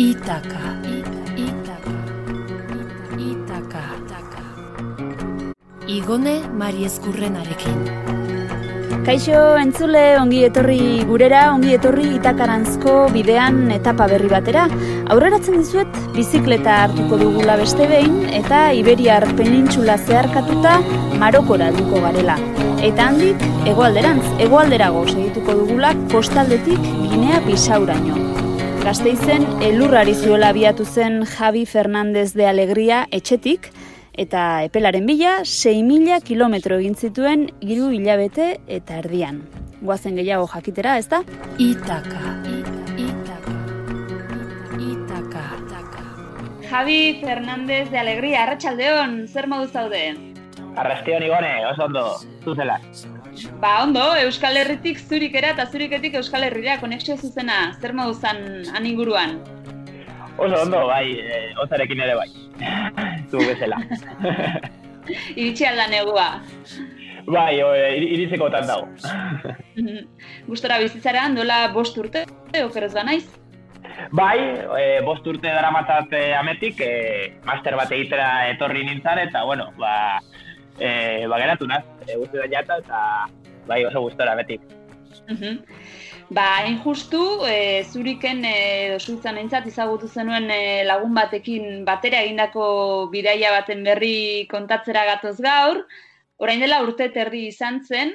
Itaka. Itaka. Itaka. Igone Mari Ezkurrenarekin. Kaixo entzule ongi etorri gurera, ongi etorri itakarantzko bidean etapa berri batera. Aurreratzen dizuet, bizikleta hartuko dugula beste behin eta Iberiar penintxula zeharkatuta Marokora duko garela. Eta handik, egoalderantz, egoalderago segituko dugula kostaldetik Ginea Bisauraino. Gazteizen, elurrari zuela abiatu zen Javi Fernandez de Alegria etxetik, eta epelaren bila 6.000 kilometro egin zituen hiru hilabete eta erdian. Guazen gehiago jakitera, ez da? Itaka. Itaka. Itaka. Javi Fernandez de Alegria, arratsaldeon, zer modu zaude? Arrastion igone, oso ondo, zuzela. Ba, ondo, Euskal Herritik zurikera eta zuriketik Euskal Herrira, konexio zuzena, zer modu zan aninguruan? Oso ondo, bai, e, ozarekin ere bai. Zu bezala. Iritsi alda negua. bai, o, e, iritzeko tan dago. Gustora bizitzara, dola bost urte, okerrez ba naiz? Bai, e, bost urte dara matat e, ametik, e, master bat egitera etorri nintzen, eta bueno, ba, e, ba geratu naz, e, guzti da jata, eta bai, oso gustora ametik. Ba, hain justu, e, zuriken e, dosultzan eintzat izagutu zenuen e, lagun batekin batera egindako bidaia baten berri kontatzera gatoz gaur, orain dela urte terdi izan zen,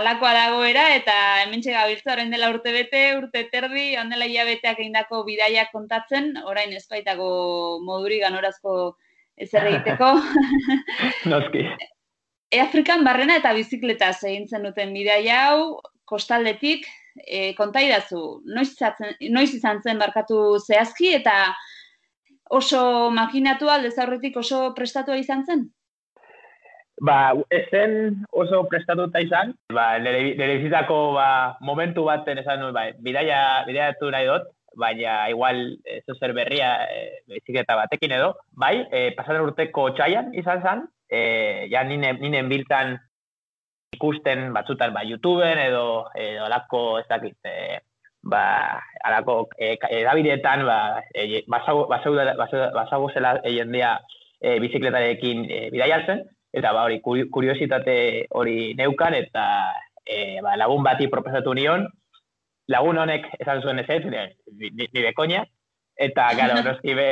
alakoa dagoera eta hementxe gabiltza orain dela urte bete, urte terdi, ondela hilabeteak egindako bidaia kontatzen, orain ez baitako moduri ganorazko ezer egiteko. Noski. E Afrikan barrena eta bizikleta egin zen duten bidaia hau, kostaldetik, e, konta idazu, noiz, izatzen, noiz izan zen barkatu zehazki eta oso makinatu aldez aurretik oso prestatua izan zen? Ba, ez zen oso prestatuta izan, ba, nire, bizitako ba, momentu baten esan nuen, ba, bidaia, bidaia nahi dut, baina igual ez zer berria e, bizikleta batekin edo, bai, e, pasatzen urteko txaian izan zen, e, ja ninen, ninen biltan ikusten batzutan ba YouTubeen edo edo alako ez dakit e, ba alako edabideetan ba e, basago basago zela jendea e, bizikletarekin e, bidaiatzen. Eta ba hori kuriositate hori neukan eta e, ba, lagun bati proposatu nion. Lagun honek esan zuen ez ez ni de coña eta claro noski be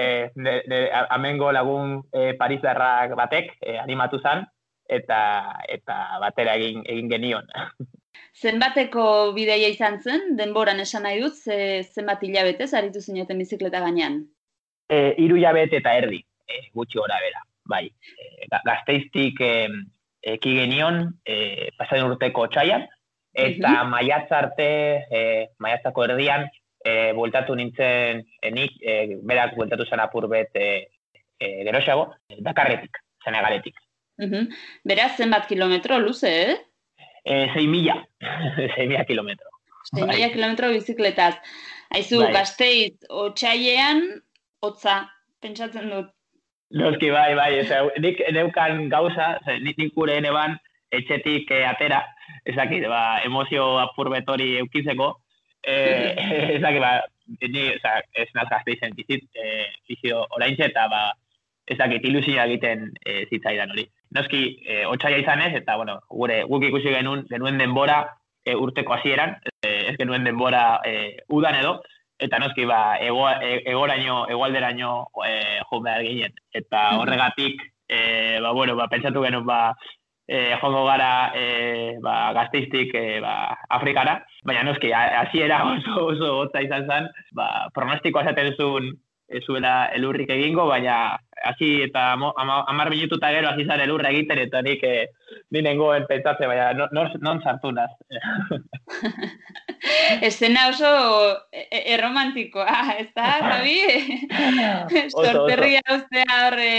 amengo lagun e, parisarrak batek e, animatu zan eta eta batera egin egin genion. Zenbateko bideia izan zen, denboran esan nahi dut, ze, zenbat hilabete aritu zineten bizikleta gainean? E, iru hilabete eta erdi, e, gutxi gora bera, bai. E, gazteiztik e, eki genion, e, pasaden urteko txaian, eta uh -huh. arte, e, maiatzako erdian, e, bueltatu nintzen, e, nik, e, berak bueltatu zen apur bet e, e, geroxago, dakarretik, zenegaletik. -huh. Beraz, zenbat kilometro luze, eh? Eh, 6 mila. 6 mila kilometro. 6 mila bai. kilometro bizikletaz. Aizu, bai. gazteiz, otxaiean, hotza, pentsatzen dut. Noski, bai, bai, ez, nik neukan gauza, nik nik gure eneban, etxetik eh, atera, ezakit, ba, emozio apurbetori eukizeko, eh, ezakit, ba, ni, oza, ez naz gazteizen bizit, eh, bizio orain eta, ba, ezakit, ilusioa egiten eh, zitzaidan hori noski e, otxaia izan ez, eta bueno, gure guk ikusi genuen, genuen denbora e, urteko hasieran, e, ez genuen denbora e, udan edo, eta noski ba, ego, e, egoraino, egualderaino e, jo behar ginen. Eta horregatik, e, ba, bueno, ba, pentsatu genuen, ba, e, jongo gara e, ba, gazteiztik e, ba, Afrikara, baina noski, hasiera oso, oso gotza izan zen, ba, pronostikoa esaten zuen, ez zuela elurrik egingo, baina hasi eta amar minutu eta gero hasi zan elurra egiten, eta nik eh, ninengoen pentsatze, baina non, non sartu naz. Estena oso e, e, erromantikoa, ez da, Javi? Sorterria ustea horre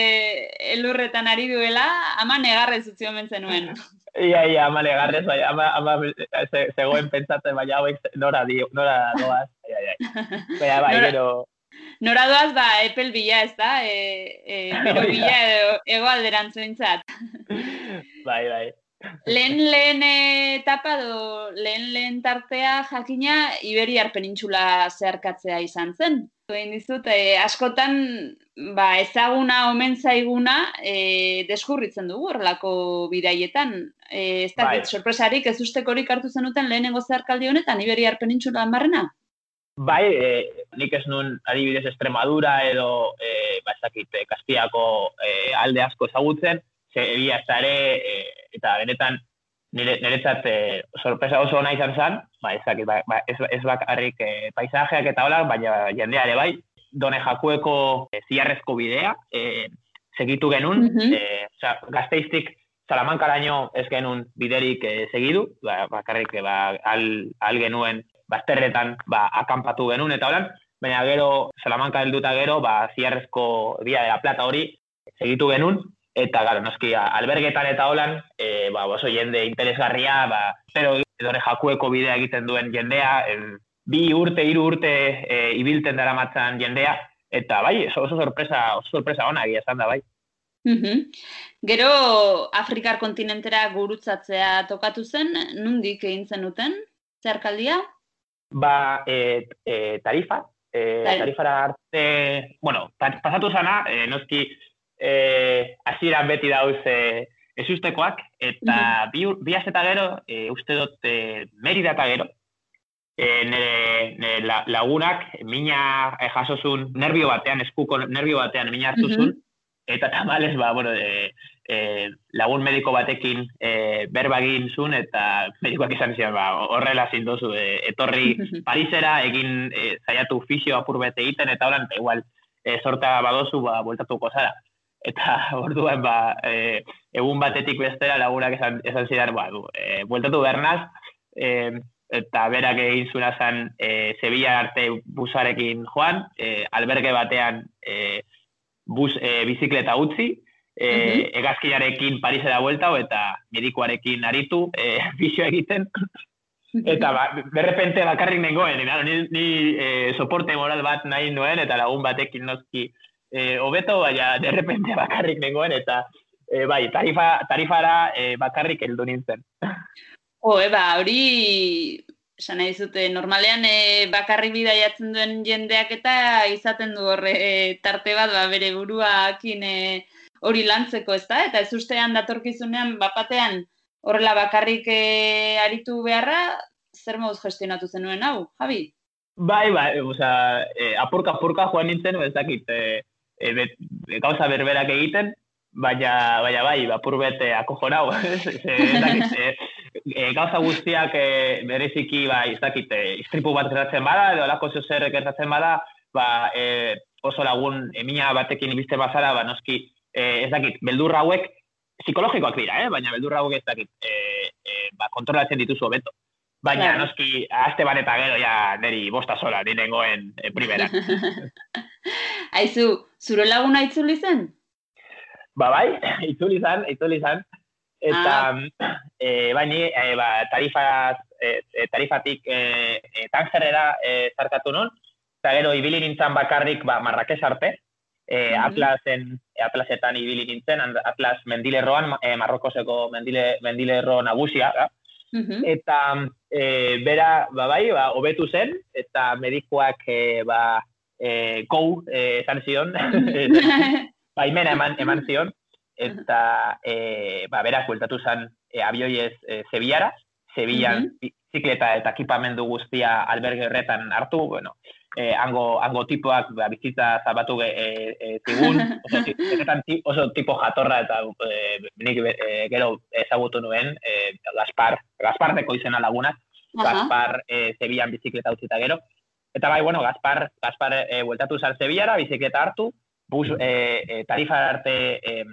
elurretan ari duela, ama negarrez utzi omen zenuen. Ia, ia, ama negarrez, bai, ama, ama zegoen pentsatzen, baina hauek nora, di, nora doaz. Ia, ia. Baina, bai, gero... Nora doaz, ba, epel bila, ez da? E, e, pero bila ego alderantzuen Bai, bai. Lehen lehen etapa do, lehen lehen tartea jakina Iberiar penintxula zeharkatzea izan zen. egin dizut, e, askotan ba, ezaguna omen zaiguna e, deskurritzen dugu horrelako bidaietan. E, ez dakit, Bai. sorpresarik ez ustekorik hartu zenuten lehenengo zeharkaldi honetan, Iberiar Penintxula marrena? Bai, e, nik ez nun adibidez Extremadura edo e, ba, ez dakit, e, Kastiako e, alde asko ezagutzen, ze egia ez ere, eta benetan nire, niretzat e, sorpresa oso ona izan zen, ba, ez dakit, ba, ba, ez, ez bakarrik e, paisajeak eta hola, baina jendea ere bai, done jakueko e, ziarrezko bidea, e, segitu genuen, Mhm. e, oza, gazteiztik Salamankaraino ez genuen biderik e, segidu, ba, bakarrik ba, al, al genuen bazterretan ba, akanpatu genuen eta holan, baina gero Salamanca helduta gero, ba, ziarrezko Dia de la Plata hori segitu genuen, eta gara, noski, albergetan eta holan, e, ba, oso jende interesgarria, ba, pero edore jakueko bidea egiten duen jendea, em, bi urte, hiru urte e, ibilten dara matzan jendea, eta bai, oso, oso sorpresa, oso sorpresa ona egia da, bai. Mhm. Gero Afrikar kontinentera gurutzatzea tokatu zen, nundik egin zenuten zeharkaldia? Ba, e, e, tarifa, e, tarifara arte, bueno, pasatu zana, e, noski, e, hasieran beti dauz e, ezustekoak, eta bi, ur- bi aste eta gero, e, uste dut, e, Merida eta gero, e, nire, nire la- lagunak, mina e, jasozun nervio batean, eskuko nervio batean mina hartu Mhm. zuen, eta tamales, ba, bueno, e, e, lagun mediko batekin e, berba egin zuen, eta medikoak izan ziren, ba, horrela zindozu, e, etorri Parisera, egin e, zaiatu fisio apur bete egiten, eta holan, eta igual, e, sorta badozu, ba, bueltatuko zara. Eta orduan, ba, e, egun batetik bestera lagunak esan, esan zidan, ba, du, e, bueltatu behar naz, e, eta berak egin zuena zen e, Sevilla arte busarekin joan, e, alberge batean e, bus e, bizikleta utzi, e, Mhm. egazkinarekin Parisera bueltau eta medikoarekin aritu, e, fisio egiten, Eta ba, berrepente bakarrik nengoen, ni, ni eh, soporte moral bat nahi nuen, eta lagun batekin noski eh, hobeto, baina derrepente bakarrik nengoen, eta eh, bai, tarifa, tarifara eh, bakarrik heldu nintzen. Jo, eba, hori esan nahi dizute, normalean e, bakarrik bidaiatzen duen jendeak eta izaten du horre e, tarte bat ba, bere buruakin e, hori lantzeko, ez da? Eta ez ustean datorkizunean, bapatean, horrela bakarrik e, aritu beharra, zer moduz gestionatu zenuen hau, Javi? Bai, bai, osea, eh, apurka apurka joan nintzen, ez dakit, eh, eh, bet, gauza berberak egiten, baina, baina bai, apur bete akojonau, ez dakit, eh, eh, gauza guztiak eh, bereziki, bai, ez dakit, eh, istripu bat gertatzen bada, edo alako zer gertatzen bada, ba, eh, oso lagun emina batekin ibiste bazara, ba, noski, eh, ez dakit, beldur hauek, psikologikoak dira, eh? baina beldur hauek ez dakit, eh, eh, ba, kontrolatzen dituzu hobeto. Baina, Claro. noski, aste bat eta gero, ja, niri bosta sola, ni nengoen e, primera. Aizu, zure laguna itzuli zen? ba, bai, itzuli zan, itzuli zan. Eta, e, bai, ni, e, ba, tarifaz, e, e, tarifatik e, e, tangerrera e, zarkatu nun, eta gero ibili nintzen bakarrik ba, Marrakes arte, e. Atlasen, e, Atlasetan ibili nintzen, Atlas mendilerroan, e, Marrokoseko mendile, mendilerro nagusia, da? Mhm. eta e, bera, ba, bai, ba, hobetu zen, eta medikoak, e, ba, e, go, e, esan zion, baimena eman, eman zion, eta e, ba, berak bueltatu zen e, abioiez e, Sevillara, Sevillan bizikleta eta ekipamendu guztia alberge horretan hartu, bueno, e, hango, hango tipoak ba, bizitza zabatu e, e, zigun, oso, ti- benetan ti- oso tipo jatorra eta e, nik e, gero ezagutu nuen, e, Gaspar, Gaspardeko izena lagunak, Aha. Gaspar e, Sevillan bizikleta utzita gero. Eta bai, bueno, Gaspar, Gaspar e, bueltatu zan Sevillara, bizikleta hartu, bus, e, e, tarifa arte e,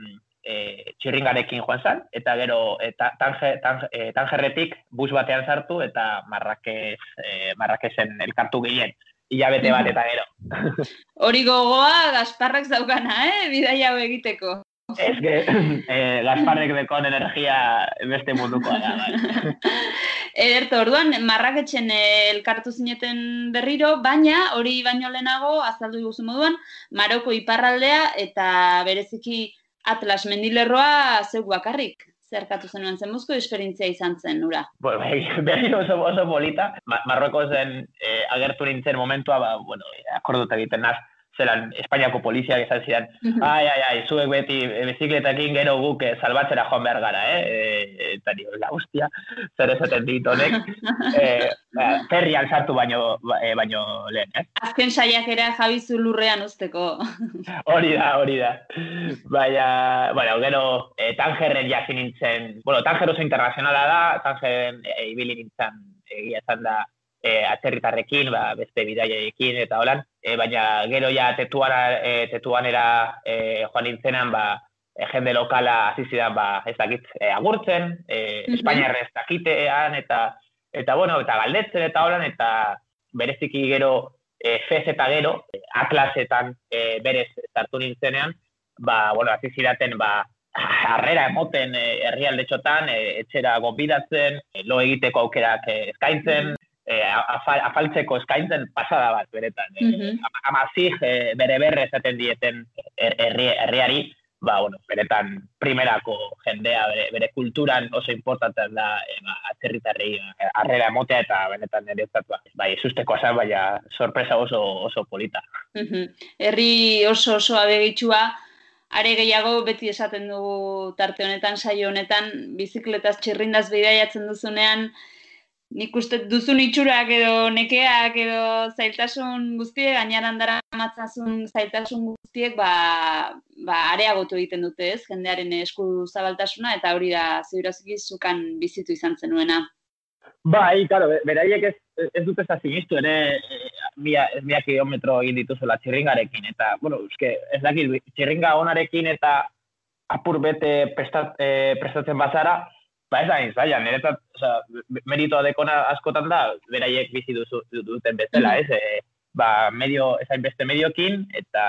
e, txirringarekin joan zan, eta gero e, ta, tanje, tanje, e, tangerretik bus batean sartu, eta Marrakez, e, Marrakesen elkartu gehien, hilabete bat eta gero. Hori gogoa Gasparrek zaukana, eh? Bidaia hau egiteko. Ez que, e, Gasparrek dekon energia beste mundukoa da, bai. Ederto, orduan, marraketxen eh, elkartu zineten berriro, baina hori baino lehenago, azaldu iguzu moduan, Maroko iparraldea eta bereziki Atlas mendilerroa zeuk bakarrik zerkatu zenuen, zen muzko esperientzia izan zen, nura? Bueno, behin oso, oso polita, Ma Marrokozen eh, agertu nintzen momentua, ba, bueno, akorduta egiten naz, zelan Espainiako poliziak esan zidan, ai, ai, ai, zuek beti bizikletakin gero guk eh, salbatzera joan behar gara, eh? E, eta nio, la hostia, zer esaten dit honek, e, ferrian sartu baino, e, baino lehen, eh? Azken saiak era jabizu lurrean usteko. hori da, hori da. Baina, bueno, gero, e, tangerren jakin nintzen, bueno, tanger oso internazionala da, tangerren e, ibili nintzen, egia esan da, e, atzerritarrekin, ba, beste bidaiaekin eta holan, e, baina gero ja tetuana, e, tetuanera e, joan nintzenan, ba, e, jende lokala hasi zidan ba, ez dakit, e, agurtzen, e, mm Espainiarra ez dakitean, eta, eta, bueno, eta galdetzen eta holan, eta bereziki gero e, fez eta gero, e, atlasetan e, berez zartu nintzenean, ba, bueno, hasi zidaten, ba, harrera emoten e, herrialde txotan, e, etxera gonbidatzen, e, lo egiteko aukerak e, eh, afaltzeko eskaintzen pasada bat, beretan. Mm -hmm. Amazik, eh, bere berre esaten dieten herriari, ba, bueno, beretan primerako jendea, bere, bere kulturan oso importantzen da eh, ba, atzerritarrei eh, arrera emotea eta benetan nire ba, bai, esusteko azan, baina sorpresa oso, oso polita. Mm Herri oso oso abegitxua, Are gehiago beti esaten dugu tarte honetan, saio honetan, bizikletaz txirrindaz bidaiatzen duzunean, nik uste duzun itxurak edo nekeak edo zailtasun guztiek, gainaran dara matzazun zailtasun guztiek, ba, ba areagotu egiten dute ez, jendearen esku zabaltasuna, eta hori da ziurazki zukan bizitu izan zenuena. Bai, claro, beraiek ez, ez dute ez sinistu ere, mia, ez mia kilometro egin dituzela txirringarekin, eta, bueno, eske, ez dakit, txirringa onarekin eta apur bete prestat, eh, prestatzen bazara, ba ez da zaila, niretzat, oza, meritoa dekona askotan da, beraiek bizi duzu, duten bezala, mm. ez? E, ba, medio, ezain beste mediokin, eta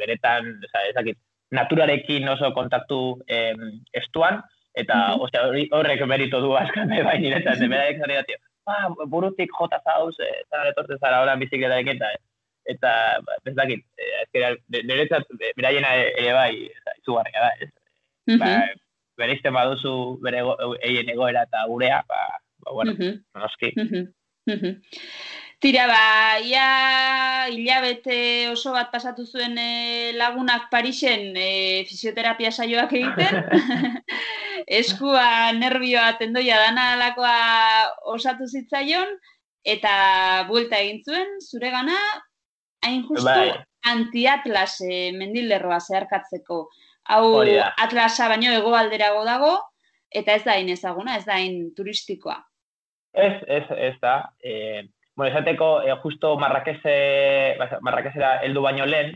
beretan, oza, ezakit, naturarekin oso kontaktu em, estuan, eta mm -hmm. horrek merito du askan, bai niretzat, de beraiek zari da, ba, burutik jota zauz, e, zara etortzen zara horan bizikletarekin, eta, eta ba, ez dakit, e, niretzat, beraiena ere bai, izugarria da, ez? Mm -hmm. ba, bereizten baduzu bere eien egoera eta gurea, ba, ba bueno, mm -hmm. noski. Tira, ba, ia hilabete oso bat pasatu zuen e, lagunak Parisen e, fisioterapia saioak egiten. Eskua, nervioa, tendoia dana alakoa osatu zitzaion, eta buelta egin zuen, zure gana, hain justu, bai. antiatlas e, mendilerroa zeharkatzeko. Hau atlasa baino hegoalderago dago eta ez da hain ezaguna, ez da hain turistikoa. Ez, ez, ez da. Eh, bueno, esateko eh, justo Marrakese, Marrakesera heldu baino lehen,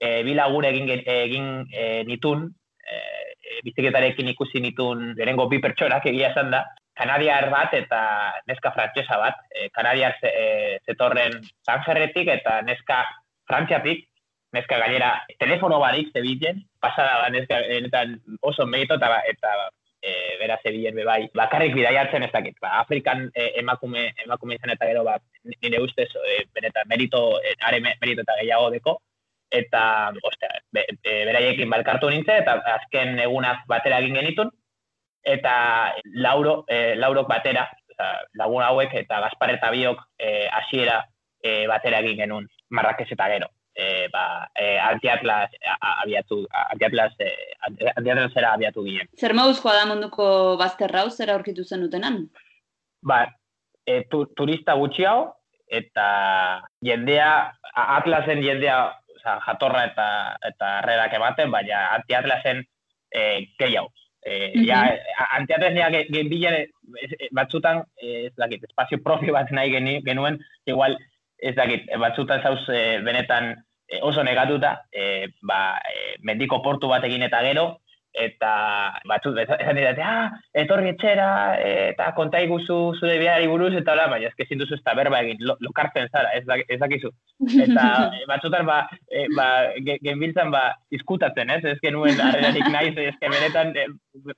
eh, bi lagun egin egin eh, nitun, eh, biziketarekin ikusi nitun lehenengo bi pertsonak egia esan da, Kanadiar bat eta neska frantsesa bat. Eh, Kanadiar eh, zetorren Sanjerretik eta neska Frantziatik, neska gainera telefono barik zebilen, pasada da neska enetan oso merito eta, eta e, bera zebilen bebai, bakarrik bidaiatzen ez dakit, ba, Afrikan e, emakume, emakume izan eta gero bat, nire ustez, e, benetan merito, e, are merito eta gehiago deko, eta, ostea, be, e, beraiekin balkartu nintzen, eta azken egunak batera egin genitun, eta lauro, e, laurok batera, oza, lagun hauek eta Gaspar eta biok e, asiera e, batera egin genuen, marrakez eta gero e, ba, e, antiatlas abiatu, antiatlas, e, antiatlas era abiatu ginen. Zer mauzkoa da munduko bazterra hau, zer aurkitu zen utenan? Ba, e, tu, turista gutxi hau, eta jendea, atlasen jendea, oza, jatorra eta eta arrerak ematen, baina antiatlasen e, gehiago. Eh, mm -hmm. ja, antiatlas nea gen bilen batzutan, ez dakit, espazio propio bat nahi genuen, igual ez dakit, batzutan zauz e, benetan e, oso negatuta, e, ba, e, mendiko portu bat egin eta gero, eta batzut, esan dira, ah, etorri etxera, eta konta iguzu zure biari buruz, eta hola, baina ezke zinduzu ez berba egin, lo, lokartzen zara, ez, ez dakizu. Eta batzutan, ba, e, ba, genbiltzen, ba, izkutatzen, ez, ez genuen arredarik naiz, ez benetan,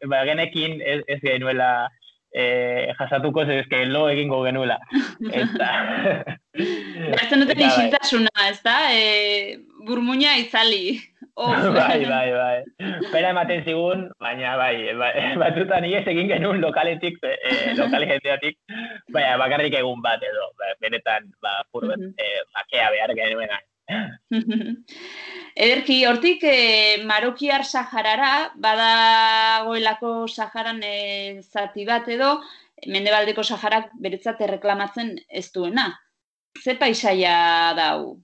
ba, genekin, ez, ez genuela, eh, jasatuko ez que lo egingo genuela. Eta... Eta duten isiltasuna, ez da? E, burmuina izali. Oh. bai, bai, bai. Pera ematen zigun, baina bai, bai batzutan ies egin genuen lokaletik, eh, lokale jendeatik, baina bakarrik egun bat edo, ba, benetan, ba, purbet, Mhm. eh, bakea behar genuena. Ederki, hortik e, Marokiar Saharara, badagoelako Saharan e, zati bat edo, Mendebaldeko Saharak beretzat erreklamatzen ez duena. Ze paisaia da hau?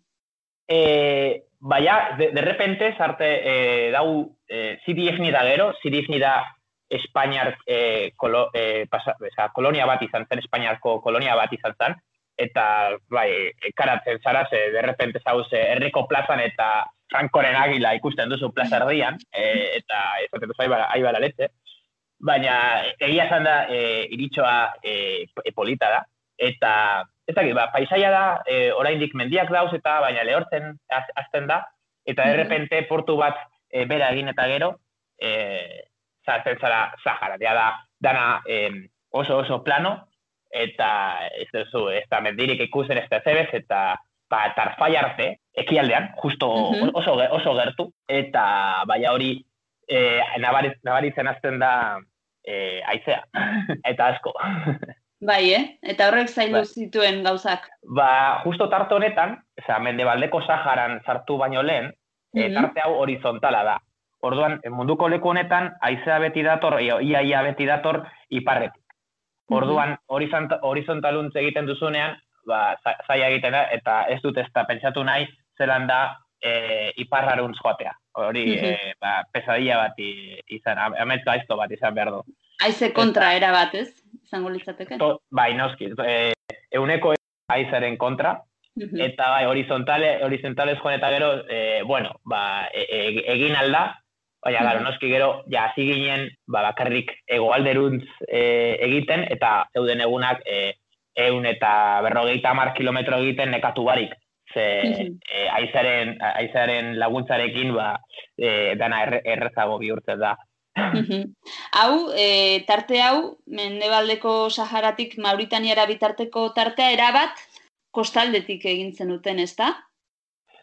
Eh, baina, de, de repente, zarte, eh, dau, eh, ziri egni da gero, ziri egni da Espainiar eh, kolo, eh, pasa, eza, kolonia bat izan zen, Espainiarko kolonia bat izan zen, eta bai, karatzen zara, ze de repente zauz herriko plazan eta Frankoren agila ikusten duzu plaza erdian, eh, eta esaten duzu aibala, aibala letze, baina egia esan da e, iritsoa e, e, polita da, eta ez dakit, ba, paisaia da, e, oraindik mendiak dauz eta baina lehortzen hasten da, eta de Mhm. repente portu bat e, bera egin eta gero, e, zartzen zara Sahara, ja da, dana e, oso oso plano, eta ez duzu, ez da mendirik ikusten ez da zebez, eta ba, tarfai arte, ekialdean, justo oso, oso gertu, eta baina hori e, nabariz, nabaritzen hasten da e, aizea, eta asko. Bai, eh? Eta horrek zaildu Bai. zituen gauzak. ba, justo tarte honetan, oza, mendebaldeko Saharan sartu baino lehen, e, tarte hau horizontala da. Orduan, munduko leku honetan, aizea beti dator, ia, ia beti dator, iparretik. Orduan, horizont, horizontaluntz egiten duzunean, ba, za- zaila egiten da, eta ez dut ez da pentsatu nahi, zelan da e, iparraruntz joatea. Hori, Mhm. e, ba, pesadilla bat izan, am- amets gaizto bat izan behar du. Haize kontra era bat, ez? Izango litzateke. To, bai, noski, e, euneko aizaren kontra, eta bai, horizontale, horizontalez joan eta gero, e, bueno, ba, e, e, egin alda, baina, Mhm. noski gero, ja, hasi ginen, ba, bakarrik egoalderuntz e, egiten, eta zeuden egunak e, eun eta berrogeita hamar kilometro egiten nekatu barik. Ze e, aizaren, aizaren laguntzarekin, ba, e, dana erre, errezago bihurtzen da. Hau, e, tarte hau, mendebaldeko Saharatik Mauritaniara bitarteko tartea erabat, kostaldetik egin zenuten, ezta?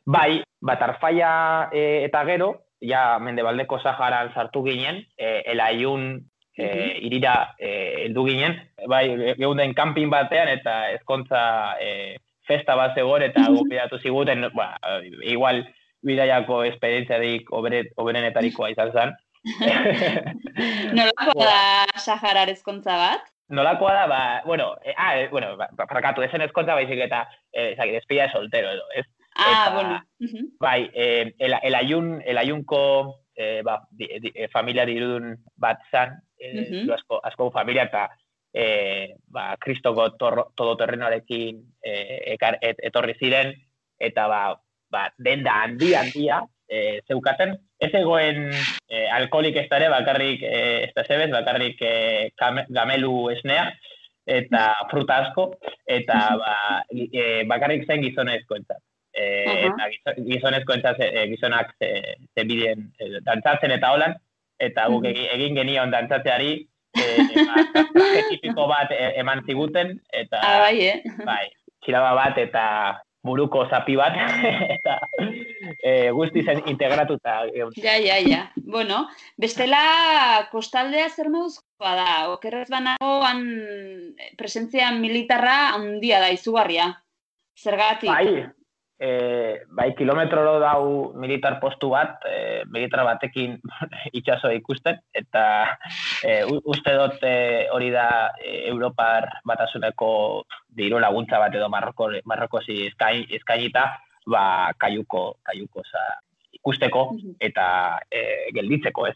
Bai, bat arfaia e, eta gero, ja mendebaldeko Saharan sartu ginen, e, elaiun e, Mhm. irira e, heldu ginen, bai, geunden kanpin batean eta ezkontza e, festa bat zegoen eta gopidatu ziguten, ba, igual bidaiako esperientziarik obere, oberenetarikoa izan zen. Nolakoa da Saharar ezkontza bat? Nolakoa da, ba, bueno, e, ah, e, bueno, ba, parkatu, esen ezkontza baizik eta, e, zaki, despida de soltero edo, ez? Ah, Eta- bueno. Bai, eh, el, el, ayun, el ayunko eh, ba, di, di, eh, familia dirudun bat zan, eh, Mhm. asko, asko familia eta eh, ba, kristoko todoterrenoarekin eh, ekar, et, etorri ziren, eta ba, ba, denda handi handia eh, zeukaten. Ez egoen eh, alkoholik ez da ere, bakarrik eh, ez da zebez, bakarrik eh, kame- gamelu esnea, eta fruta asko, eta ba, eh, bakarrik zen gizonezko entzat. Eh, eta gizo- gizonezko entzat eh, gizonak ze, ze bideen eh, dantzatzen eta holan, eta guk Mhm. egi- egin genion dantzatzeari eh, ba, traje tipiko bat eh, eman ziguten, eta Ah, bai, eh? bai, txilaba bat eta buruko zapi bat, eta eh, guztiz integratuta. geun. Ja, ja, ja. Bueno, bestela kostaldea zer moduzkoa da? Okerrez banago, han presentzia militarra handia da, izugarria. Zergatik? Bai, e, bai, kilometro dau militar postu bat, e, militar batekin itxaso ikusten, eta e, uste dut e, hori da e, Europar batasuneko diru laguntza bat edo Marroko, Marrokosi eskain, eskainita, ba, kaiuko, kaiuko za, ikusteko eta e, gelditzeko ez.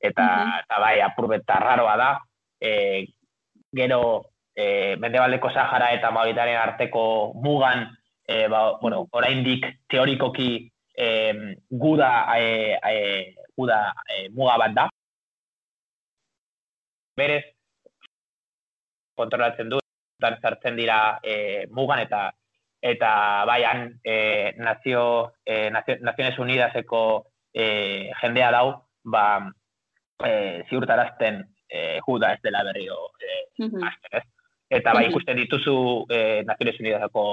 Eta, Mhm. eta bai, apurbeta raroa da, e, gero e, Mendebaldeko Sahara eta Mauritanian arteko mugan, e, ba, bueno, oraindik teorikoki e, guda, e, e, guda e, muga bat da. Berez, kontrolatzen du, dan sartzen dira e, mugan eta eta baian e, nazio, e, nazio, Naziones Unidaseko e, jendea dau, ba, e, ziurtarazten e, juda ez dela berriro e, Mhm. hasten, ez? Eta bai ikusten dituzu eh, Naciones Unidaseko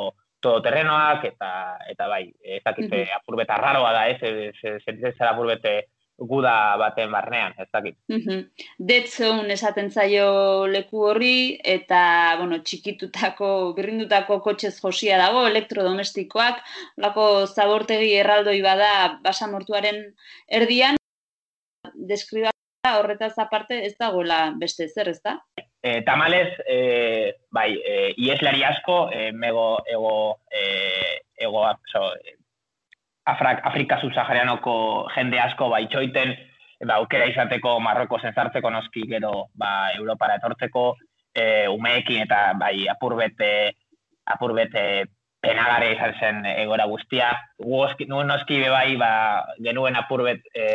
todoterrenoak, eta, eta bai, ez dakit, Mhm. apurbet arraroa da, ez, ez, ez, ez apurbet guda baten barnean, ez dakit. Mhm. Dead zone esaten zaio leku horri, eta, bueno, txikitutako, birrindutako kotxez josia dago, elektrodomestikoak, lako zabortegi erraldoi bada basamortuaren erdian, deskriba horretaz aparte ez dagoela beste zer, ez da? E, tamalez, e, bai, e, ieslari asko, e, mego, ego, e, ego, so, Afrak, Afrika subsaharianoko jende asko ba, itxoiten, ba, aukera izateko Marroko zenzartzeko noski gero ba, Europara etortzeko, e, umeekin eta bai, apurbete, apurbete penagare izan zen egora guztia. Nuen noski be bai, ba, genuen apurbet e,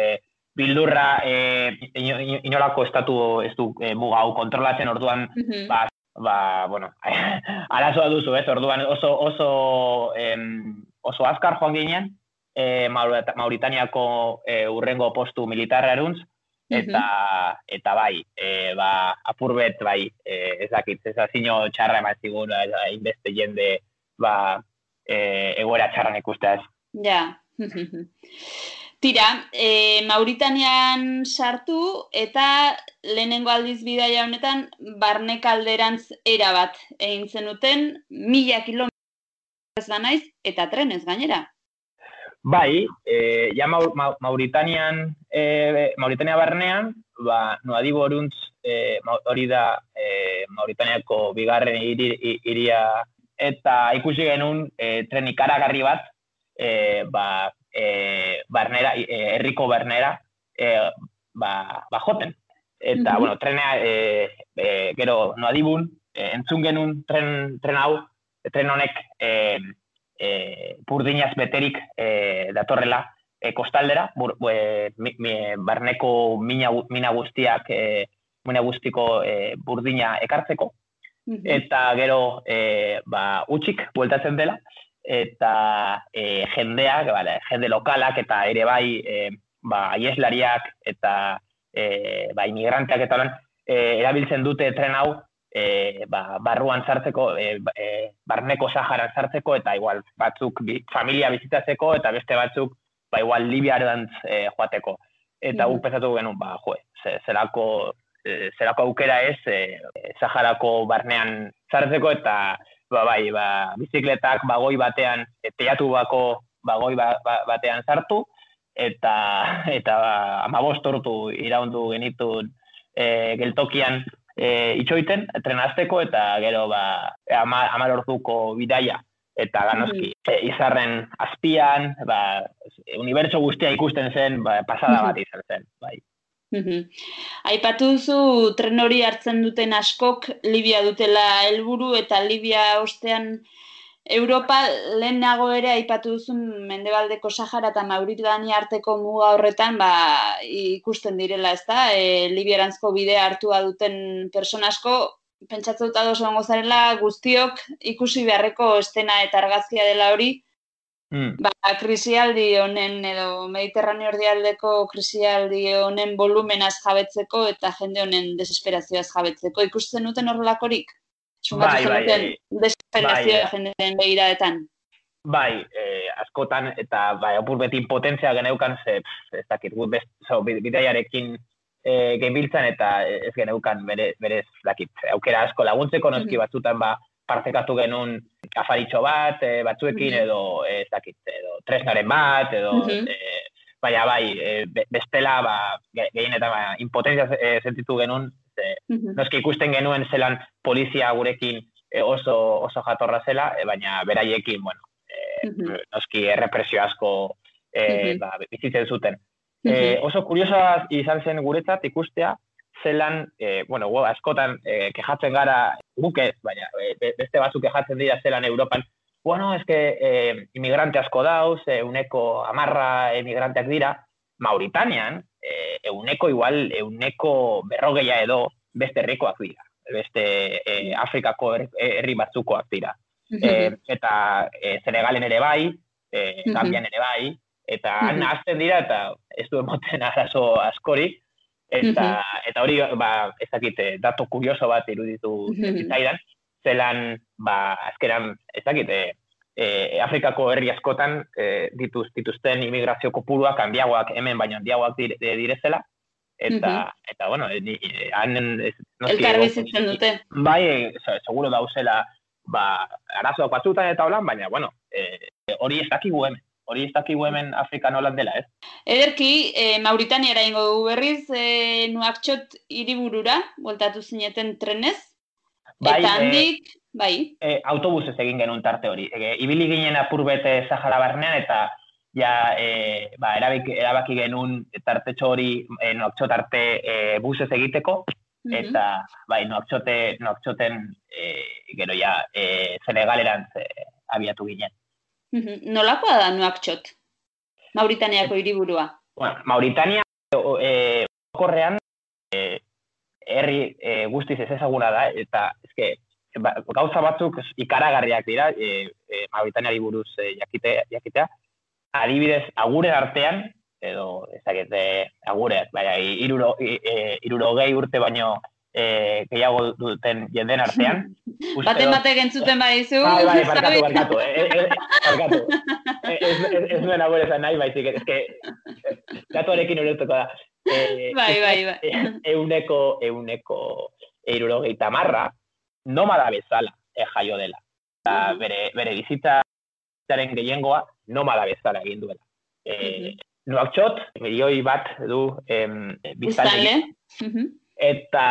bildurra e, ino- ino- inolako estatu ez du e, muga hau kontrolatzen orduan Mhm. ba, ba, bueno, arazoa duzu, ez, orduan oso, oso, em, oso azkar joan ginen, e, Maurita- Mauritaniako e, urrengo postu militarraruntz, eta, eta bai, e, ba, apurbet, bai, e, ez dakit, ez azino txarra inbeste jende, ba, e, egoera txarran ikustea ez. Ja. Tira, e, Mauritanian sartu eta lehenengo aldiz bidaia honetan barnek alderantz era bat egin zenuten mila kilometro ez banaiz eta trenez gainera. Bai, e, ja Mau, Mau, Mauritanian, e, Mauritania barnean, ba, Nuadiboruntz, e, Mau- hori da e, Mauritaniako bigarren hiri, hi- hiria, eta ikusi genuen e, tren ikaragarri bat, e, ba, e, barnera, herriko barnera, e, ba, ba joten. Eta, Mhm. bueno, trenea, e, e, gero, Nuadibun, e, entzun genuen tren, tren hau, tren honek, e, e, burdinaz beterik e, datorrela e, kostaldera, bur, e, mi, mi, barneko mina, mina guztiak, e, mina guztiko e, burdina ekartzeko, Mhm. eta gero e, ba, utxik bueltatzen dela, eta e, jendeak, bale, jende lokalak eta ere bai e, ba, aieslariak eta e, ba, imigranteak eta holan, e, erabiltzen dute tren hau e, ba, barruan sartzeko, e, e, barneko Saharan sartzeko, eta igual batzuk bi, familia bizitatzeko, eta beste batzuk ba, igual Libiarantz e, joateko. Eta guk pensatu genuen, ba, jo, ze, zerako, e, zerako aukera ez, e, Saharako barnean sartzeko, eta ba, bai, ba, bizikletak bagoi batean, e, teatu bako bagoi ba, ba, batean sartu, eta eta ba, amabost ordu iraundu genitun e, geltokian e, itxoiten, trenazteko, eta gero ba, ama, amar orduko bidaia, eta ganoski, e, izarren azpian, ba, unibertso guztia ikusten zen, ba, pasada bat izan zen, bai. Aipatu duzu tren hori hartzen duten askok Libia dutela helburu eta Libia ostean Europa lehenago ere aipatu duzun Mendebaldeko Sahara eta Mauritania arteko muga horretan ba, ikusten direla, ezta? E, Libiarantzko bidea hartua duten persona asko pentsatzen dut ados zarela guztiok ikusi beharreko estena eta argazkia dela hori Mm. ba, krisialdi honen edo Mediterraneo erdialdeko krisialdi honen volumenaz jabetzeko eta jende honen desesperazioaz jabetzeko. Ikusten duten horrelakorik? Bai, bai, zenuten bai. desesperazioa Bai, jendeen begiradetan. Bai, eh, askotan, eta bai, apur beti potentzia geneukan, ze, pff, ez dakit, gut best, so, bi- bidaiarekin eh, genbiltzan, eta ez geneukan bere, berez, dakit, aukera asko laguntzeko, noski Mhm. batzutan, ba, partekatu genuen afaritxo bat, eh, batzuekin, edo, eh, ez dakit, edo tresnaren bat, edo, Mhm. eh, baina bai, be- bestela, ba, ge- gehienetan, ba, impotentzia eh, sentitu genuen, ze, Mhm. noski ikusten genuen zelan polizia gurekin oso, oso jatorra zela, baina beraiekin, bueno, eh, Mhm. noski errepresio asko Mhm. ba, bizitzen zuten. Eh, oso kuriosa izan zen guretzat ikustea, zelan, eh, bueno, gu askotan eh, kejatzen gara, guke, baina be- beste batzuk kejatzen dira zelan Europan, bueno, eske eh, imigrante asko dauz, eh, uneko amarra emigranteak dira, Mauritanian, eh, euneko igual, euneko berrogeia edo beste herrikoak dira. Beste eh, Afrikako her- herri batzukoak dira. Eh, eta eh, Senegalen ere bai, Mhm. Gambian ere bai, eta han Mhm. hasten dira eta ez du emoten arazo askori, eta, eta hori, ba, ez dakit, eh, datu kurioso bat iruditu zitzaidan, zelan, ba, azkeran, ez dakit, eh, e, Afrikako herri askotan e, dituz, dituzten imigrazio kopuruak handiagoak hemen baino handiagoak dire, direzela. Eta eta bueno ni han Elkar bizitzen dute. Bai e, seguro dauzela ba arazoak batzutan eta holan baina bueno e, hori ez dakigu hemen hori ez dakigu hemen Afrika nolan dela ez? Ederki e, Mauritaniara ingo dugu berriz e, Nuakchot hiriburura voltatu zineten trenez. Bai, eta handik e, bai. e, autobusez egin genuen tarte hori. E, ibili ginen apurbete Sahara barnean eta ja e, ba, erabik, erabaki genuen tartetxo hori e, noakxot arte e, busez egiteko, mhm. eta bai, noakxote, noakxoten e, gero ja e, Senegalerantz e, abiatu ginen. Nolakoa da noakxot? Mauritaniako hiriburua. Bueno, Mauritania e, korrean e, herri e, guztiz ez ezaguna da, eta ezke, ba, gauza batzuk ikaragarriak dira, e, e, Mauritaniari buruz e, jakite, jakitea, adibidez, aguren artean, edo, ez dakit, e, agure, baina, iruro, e, iruro gehi urte baino e, gehiago duten jenden artean. Bate bate gentzuten bai zu. Bai, bai, barkatu, barkatu. E, e, barkatu. E, ez, ez, ez nuen agure zan nahi, baizik, ez que, gatuarekin uretuko da. E, bai, bai, bai. Euneko, euneko, iruro gehi tamarra, nomada bezala, e, jaio dela. Ta, bere, bere bizitza zaren gehiengoa nomada bezala egin duela. E, mm -hmm. Nuakxot, milioi bat du em, biztanle. Eta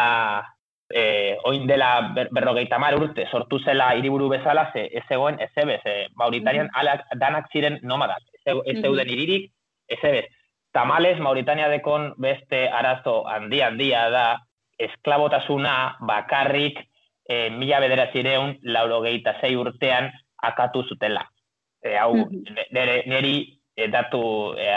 e, oin dela ber, berrogeita mar urte sortu zela hiriburu bezala, ze ez egoen ez ebez, e, Mauritanian mm -hmm. alak, danak ziren nomadak. Ez, ez zeuden iririk, ez ebez. Tamales, Mauritania dekon beste arazo handi handia da, esklabotasuna bakarrik e, mila bederatzireun laurogeita zei urtean akatu zutela e, hau, nere, neri e, datu e,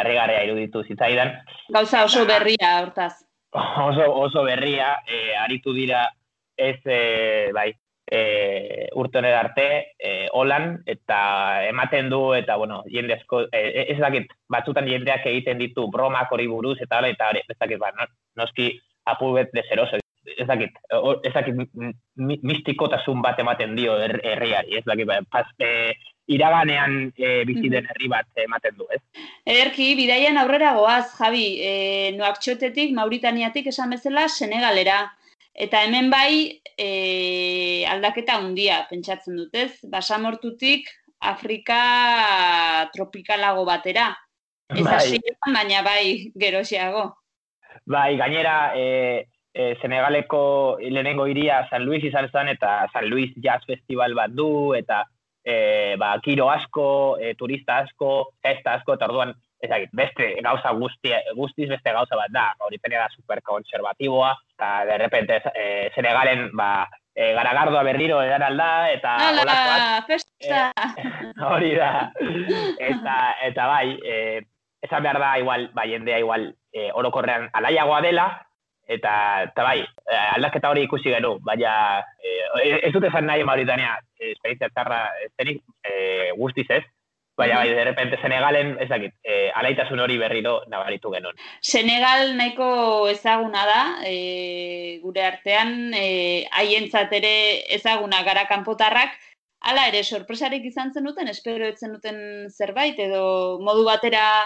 iruditu zitzaidan. Gauza oso berria, hortaz. Oso, oso berria, e, aritu dira ez, e, bai, e, urtoner arte, e, holan, eta ematen du, eta, bueno, jende asko, e, ez dakit, batzutan jendeak egiten ditu bromak hori buruz, eta hori, eta ez dakit, ba, noski apubet de zeroso, ez dakit, ez dakit mistikotasun bat ematen dio herriari, ez dakit, ba, pas, e, iraganean e, bizi den herri bat ematen du, ez? Ederki, bidaian aurrera goaz, Javi, e, noaktxotetik, Mauritaniatik esan bezala, Senegalera. Eta hemen bai, e, aldaketa handia pentsatzen dut, ez? Basamortutik, Afrika tropikalago batera. Ez bai. baina bai, gerosiago. Bai, gainera, e, e, Senegaleko lehenengo iria San Luis izan zen, eta San Luis Jazz Festival bat du, eta e, ba, kiro asko, e, turista asko, festa asko, eta orduan, ezagit, beste gauza guzti, guztiz beste gauza bat da, hori da super konservatiboa, eta de repente e, Senegalen, ba, e, garagardoa berriro edan alda, eta Hala, festa! hori da, eta, eta bai, e, esan behar da, igual, bai, jendea igual, e, orokorrean alaiagoa dela, eta, eta bai, eh, aldaketa hori ikusi gero, baina e, ez dut esan nahi Mauritania esperientzia txarra zenik e, guztiz ez, baina bai, de repente Senegalen, ez dakit, e, alaitasun hori berriro nabaritu genuen. Senegal nahiko ezaguna da, e, gure artean, haientzat e, ere ezaguna gara kanpotarrak, Hala ere, sorpresarik izan zen duten, espero etzen duten zerbait, edo modu batera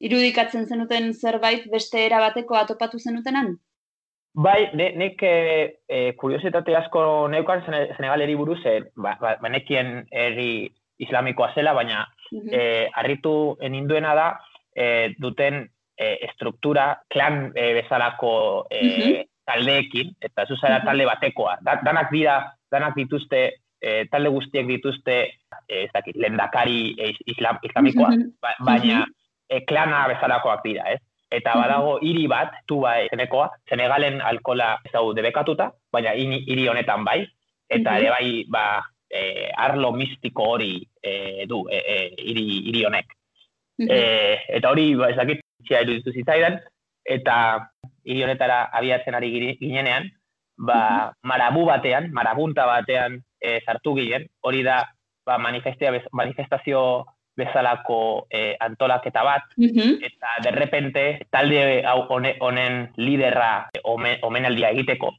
irudikatzen zenuten zerbait beste era bateko atopatu zenutenan? Bai, ne, nek e, e, kuriositate asko neukan Senegal buruz, e, ba, ba, banekien herri islamikoa zela, baina mm -hmm. e, arritu eninduena da e, duten e, estruktura klan e, bezalako e, mm taldeekin, eta zuzara talde batekoa. Da, danak dira, danak dituzte, e, talde guztiek dituzte, e, ez dakit, lendakari e, islam, islamikoa, ba, baina e, klana bezalakoak dira, ez? Eta badago hiri bat, tu bai, zenekoa, Senegalen alkola ez hau debekatuta, baina hiri honetan bai, eta ere bai, ba, e, arlo mistiko hori e, du, e, e, hiri, hiri honek. E, eta hori, ba, ez dakit, txia iruditu zitzaidan, eta hiri honetara abiatzen ari ginenean, ba, marabu batean, marabunta batean e, sartu ginen, hori da, ba, manifestazio bezalako e, antolaketa bat, eta derrepente talde hau honen liderra omen, omenaldia egiteko.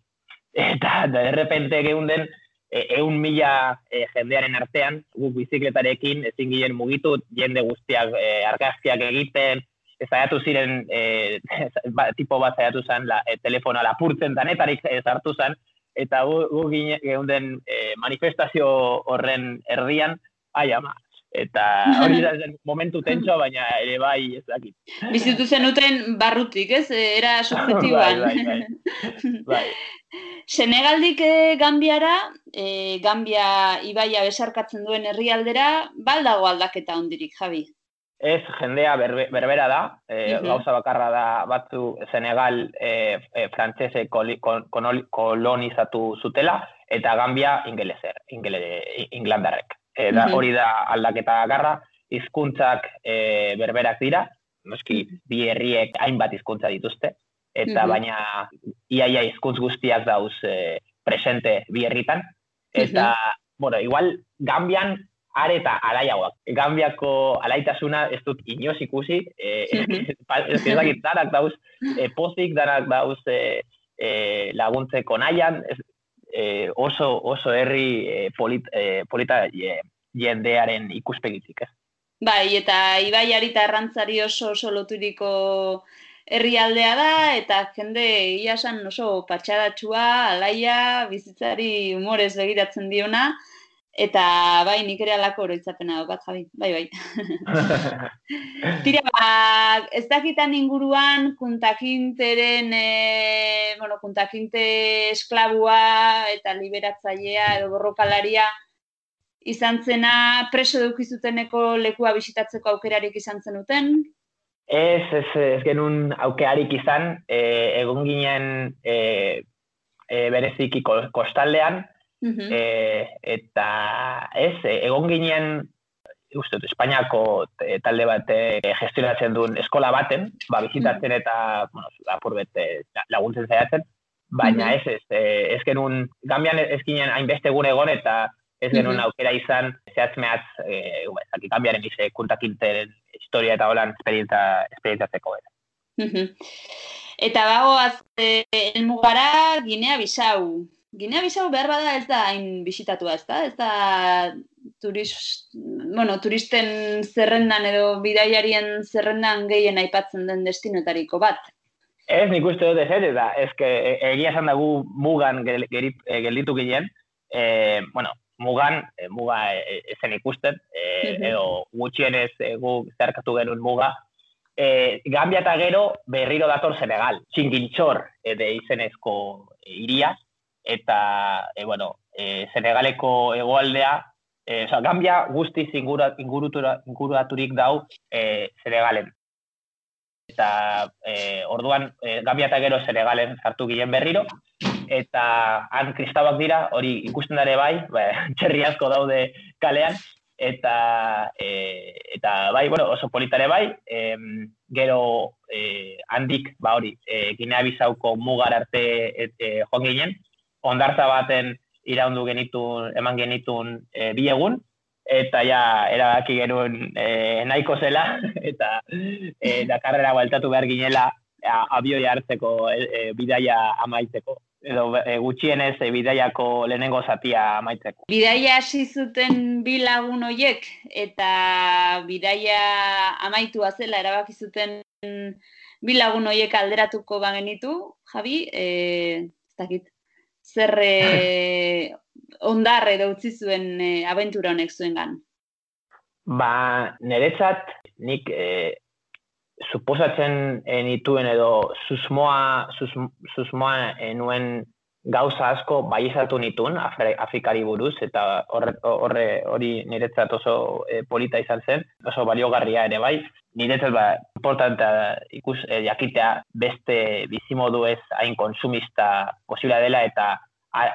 Eta derrepente geunden e, eun mila e, jendearen artean, guk bizikletarekin ezin gilen mugitu, jende guztiak e, argazkiak egiten, zaiatu ziren, e, ba, tipo bat zaiatu zen, la, e, telefono lapurtzen danetarik ez hartu zen, eta gu, gu geunden e, manifestazio horren erdian, ai ama, eta hori da zen momentu tentsoa, baina ere bai ez dakit. Bizitu zenuten barrutik, ez? Era subjetiboan. bai, bai, bai. bai. Senegaldik e, Gambiara, e, Gambia ibaia besarkatzen duen herrialdera, baldago aldaketa ondirik, Javi? Ez, jendea berbe, berbera da, e, gauza bakarra da batzu Senegal e, e, frantzese kolonizatu zutela, eta Gambia ingeleser, ingele, inglandarrek. E, da, hori da aldaketa garra, hizkuntzak e, berberak dira, noski bi herriek hainbat hizkuntza dituzte, eta baina iaia hizkuntz guztiak dauz e, presente bi herritan, eta, bueno, igual Gambian are eta alaiagoak. Gambiako alaitasuna ez dut inoz ikusi, e, ez dakit danak dauz e, pozik, danak dauz e, e, laguntzeko nahian, ez, e, oso, oso herri e, polit, e, polita e, jendearen ikuspegitik, ez? Bai, eta ibaiari eta arrantzari oso oso loturiko herrialdea da, eta jende iasan oso patxadatsua, alaia, bizitzari humorez begiratzen diona, eta bai, nik ere alako oroitzapena bat, Javi, bai, bai. Tira, ba, ez dakitan inguruan, kuntakinteren, e, bueno, kuntakinte esklabua eta liberatzailea edo borrokalaria izan zena preso dukizuteneko lekua bisitatzeko aukerarik izan zenuten, Ez, ez, ez genuen aukearik izan, e, egon ginen e, e, bereziki kostaldean, e, eta ez, egon ginen, uste, Espainiako talde bat gestionatzen duen eskola baten, ba, bizitatzen eta, bueno, apur bete laguntzen zaiatzen, baina ez, ez, ez genuen, gambian ez ginen hainbeste egun egon eta ez genuen aukera izan, zehatz mehatz, e, ezakit, gambiaren ize, kuntakinteren historia eta holan esperientza, esperientzatzeko bera. Eta bago, azte, elmugara, Ginea Bisau. Ginea Bisau behar bada ez da hain bisitatua, ez da? Ez da turist, bueno, turisten zerrendan edo bidaiarien zerrendan gehien aipatzen den destinotariko bat. Ez, nik uste dut ez, eta ez, egia esan dugu mugan gelditu ginen, e, bueno, mugan, e, muga e, ezen ikusten, e, edo gutxienez e, gu zerkatu genuen muga, e, Gambia eta gero berriro dator Senegal, txingintxor de izenezko iria, eta, e, bueno, e, Senegaleko egoaldea, e, oza, Gambia guztiz inguraturik dau e, Senegalen. Eta e, orduan, e, Gambia eta gero Senegalen zartu gilen berriro, eta han kristabak dira, hori ikusten dare bai, ba, txerri asko daude kalean, eta e, eta bai, bueno, oso politare bai, e, gero e, handik, ba hori, e, ginea bizauko mugar arte et, e, joan ginen, ondartza baten iraundu genitun, eman genitun e, bi egun, eta ja, erabaki genuen e, nahiko zela, eta e, da karrera baltatu behar ginela, abioi hartzeko e, e, bidaia amaitzeko edo e, gutxienez e, bidaiako lehenengo zatia amaitzeko. Bidaia hasi zuten bi lagun hoiek eta bidaia amaitu zela erabaki zuten bi lagun hoiek alderatuko bagenitu, Javi, eh, ez dakit. Zer eh ondar edo utzi zuen e, abentura honek zuengan? Ba, niretzat nik e, suposatzen e, nituen edo susmoa, sus, susmoa enuen gauza asko baiezatu nituen Afrikari buruz eta horre, horre hori niretzat oso e, polita izan zen, oso baliogarria ere bai. Niretzat ba, importanta ikus e, jakitea beste bizimodu ez hain konsumista posibila dela eta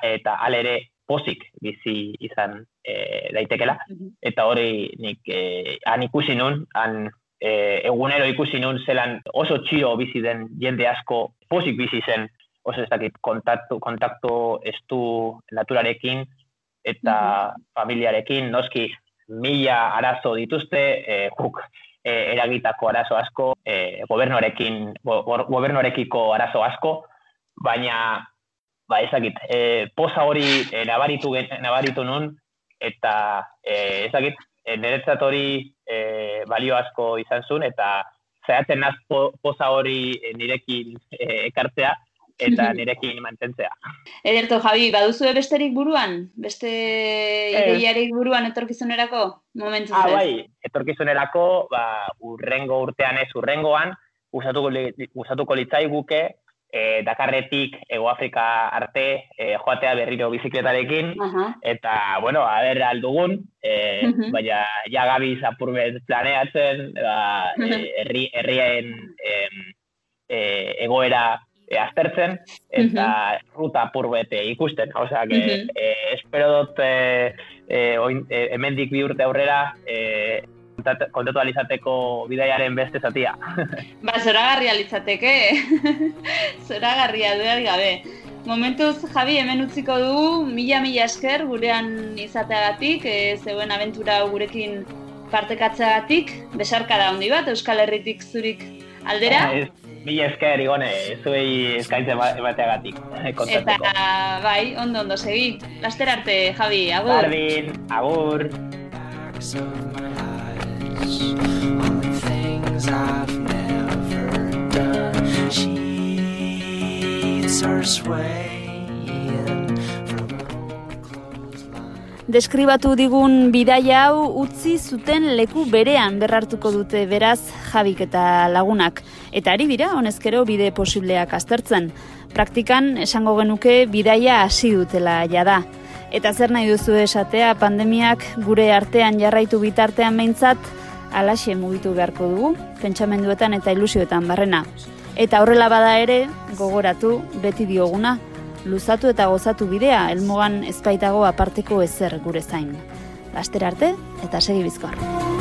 eta alere pozik bizi izan e, daitekela. Eta hori nik e, han ikusi nun, han e, egunero ikusi nun zelan oso txiro bizi den jende asko pozik bizi zen oso ez dakit kontaktu, kontaktu estu naturarekin eta familiarekin noski mila arazo dituzte e, juk e, eragitako arazo asko e, gobernorekin go, gobernorekiko arazo asko baina ba, ezakit, e, poza hori e, nabaritu, nabaritu nun, eta e, ezakit, e, niretzat hori e, balio asko izan zuen, eta zaiatzen naz po, poza hori nirekin e, ekartzea, eta nirekin mantentzea. Ederto, Javi, baduzu besterik buruan? Beste ideiarik buruan etorkizunerako? Momentu Ah, bai, etorkizunerako, ba, urrengo urtean ez urrengoan, gustatuko, li- gustatuko litzaiguke, e, Dakarretik, Ego Afrika arte, e, joatea berriro bizikletarekin, Aha. eta, bueno, a ber, aldugun, e, Mhm. baina ja gabiz apurbet planeatzen, ba, herri, herrien e, egoera e, aztertzen, eta ruta apurbet e, ikusten. Osea, que, Mhm. e, espero dut e, e, oin, e, hemendik bi urte aurrera e, kontat- kontatu alizateko bidaiaren beste zatia. Ba, zoragarria litzateke. zoragarria dudarik gabe. Momentuz, Javi, hemen utziko dugu, mila-mila esker gurean izateagatik, e, zeuen abentura gurekin partekatzeagatik, besarka da handi bat, Euskal Herritik zurik aldera. Mila esker, igone, zuei eskaintze ba- emateagatik Eta, bai, ondo ondo segi. Laster arte, Javi, agur. Bardin, agur. Deskribatu digun bidaia hau utzi zuten leku berean berrartuko dute beraz Javik eta lagunak. Eta ari dira, honezkero bide posibleak aztertzen. Praktikan esango genuke bidaia hasi dutela jada. Eta zer nahi duzu esatea pandemiak gure artean jarraitu bitartean behintzat, alaxe mugitu beharko dugu, pentsamenduetan eta ilusioetan barrena. Eta horrela bada ere, gogoratu beti dioguna, luzatu eta gozatu bidea, helmugan ezpaitago aparteko ezer gure zain. Laster arte eta segi bizkor.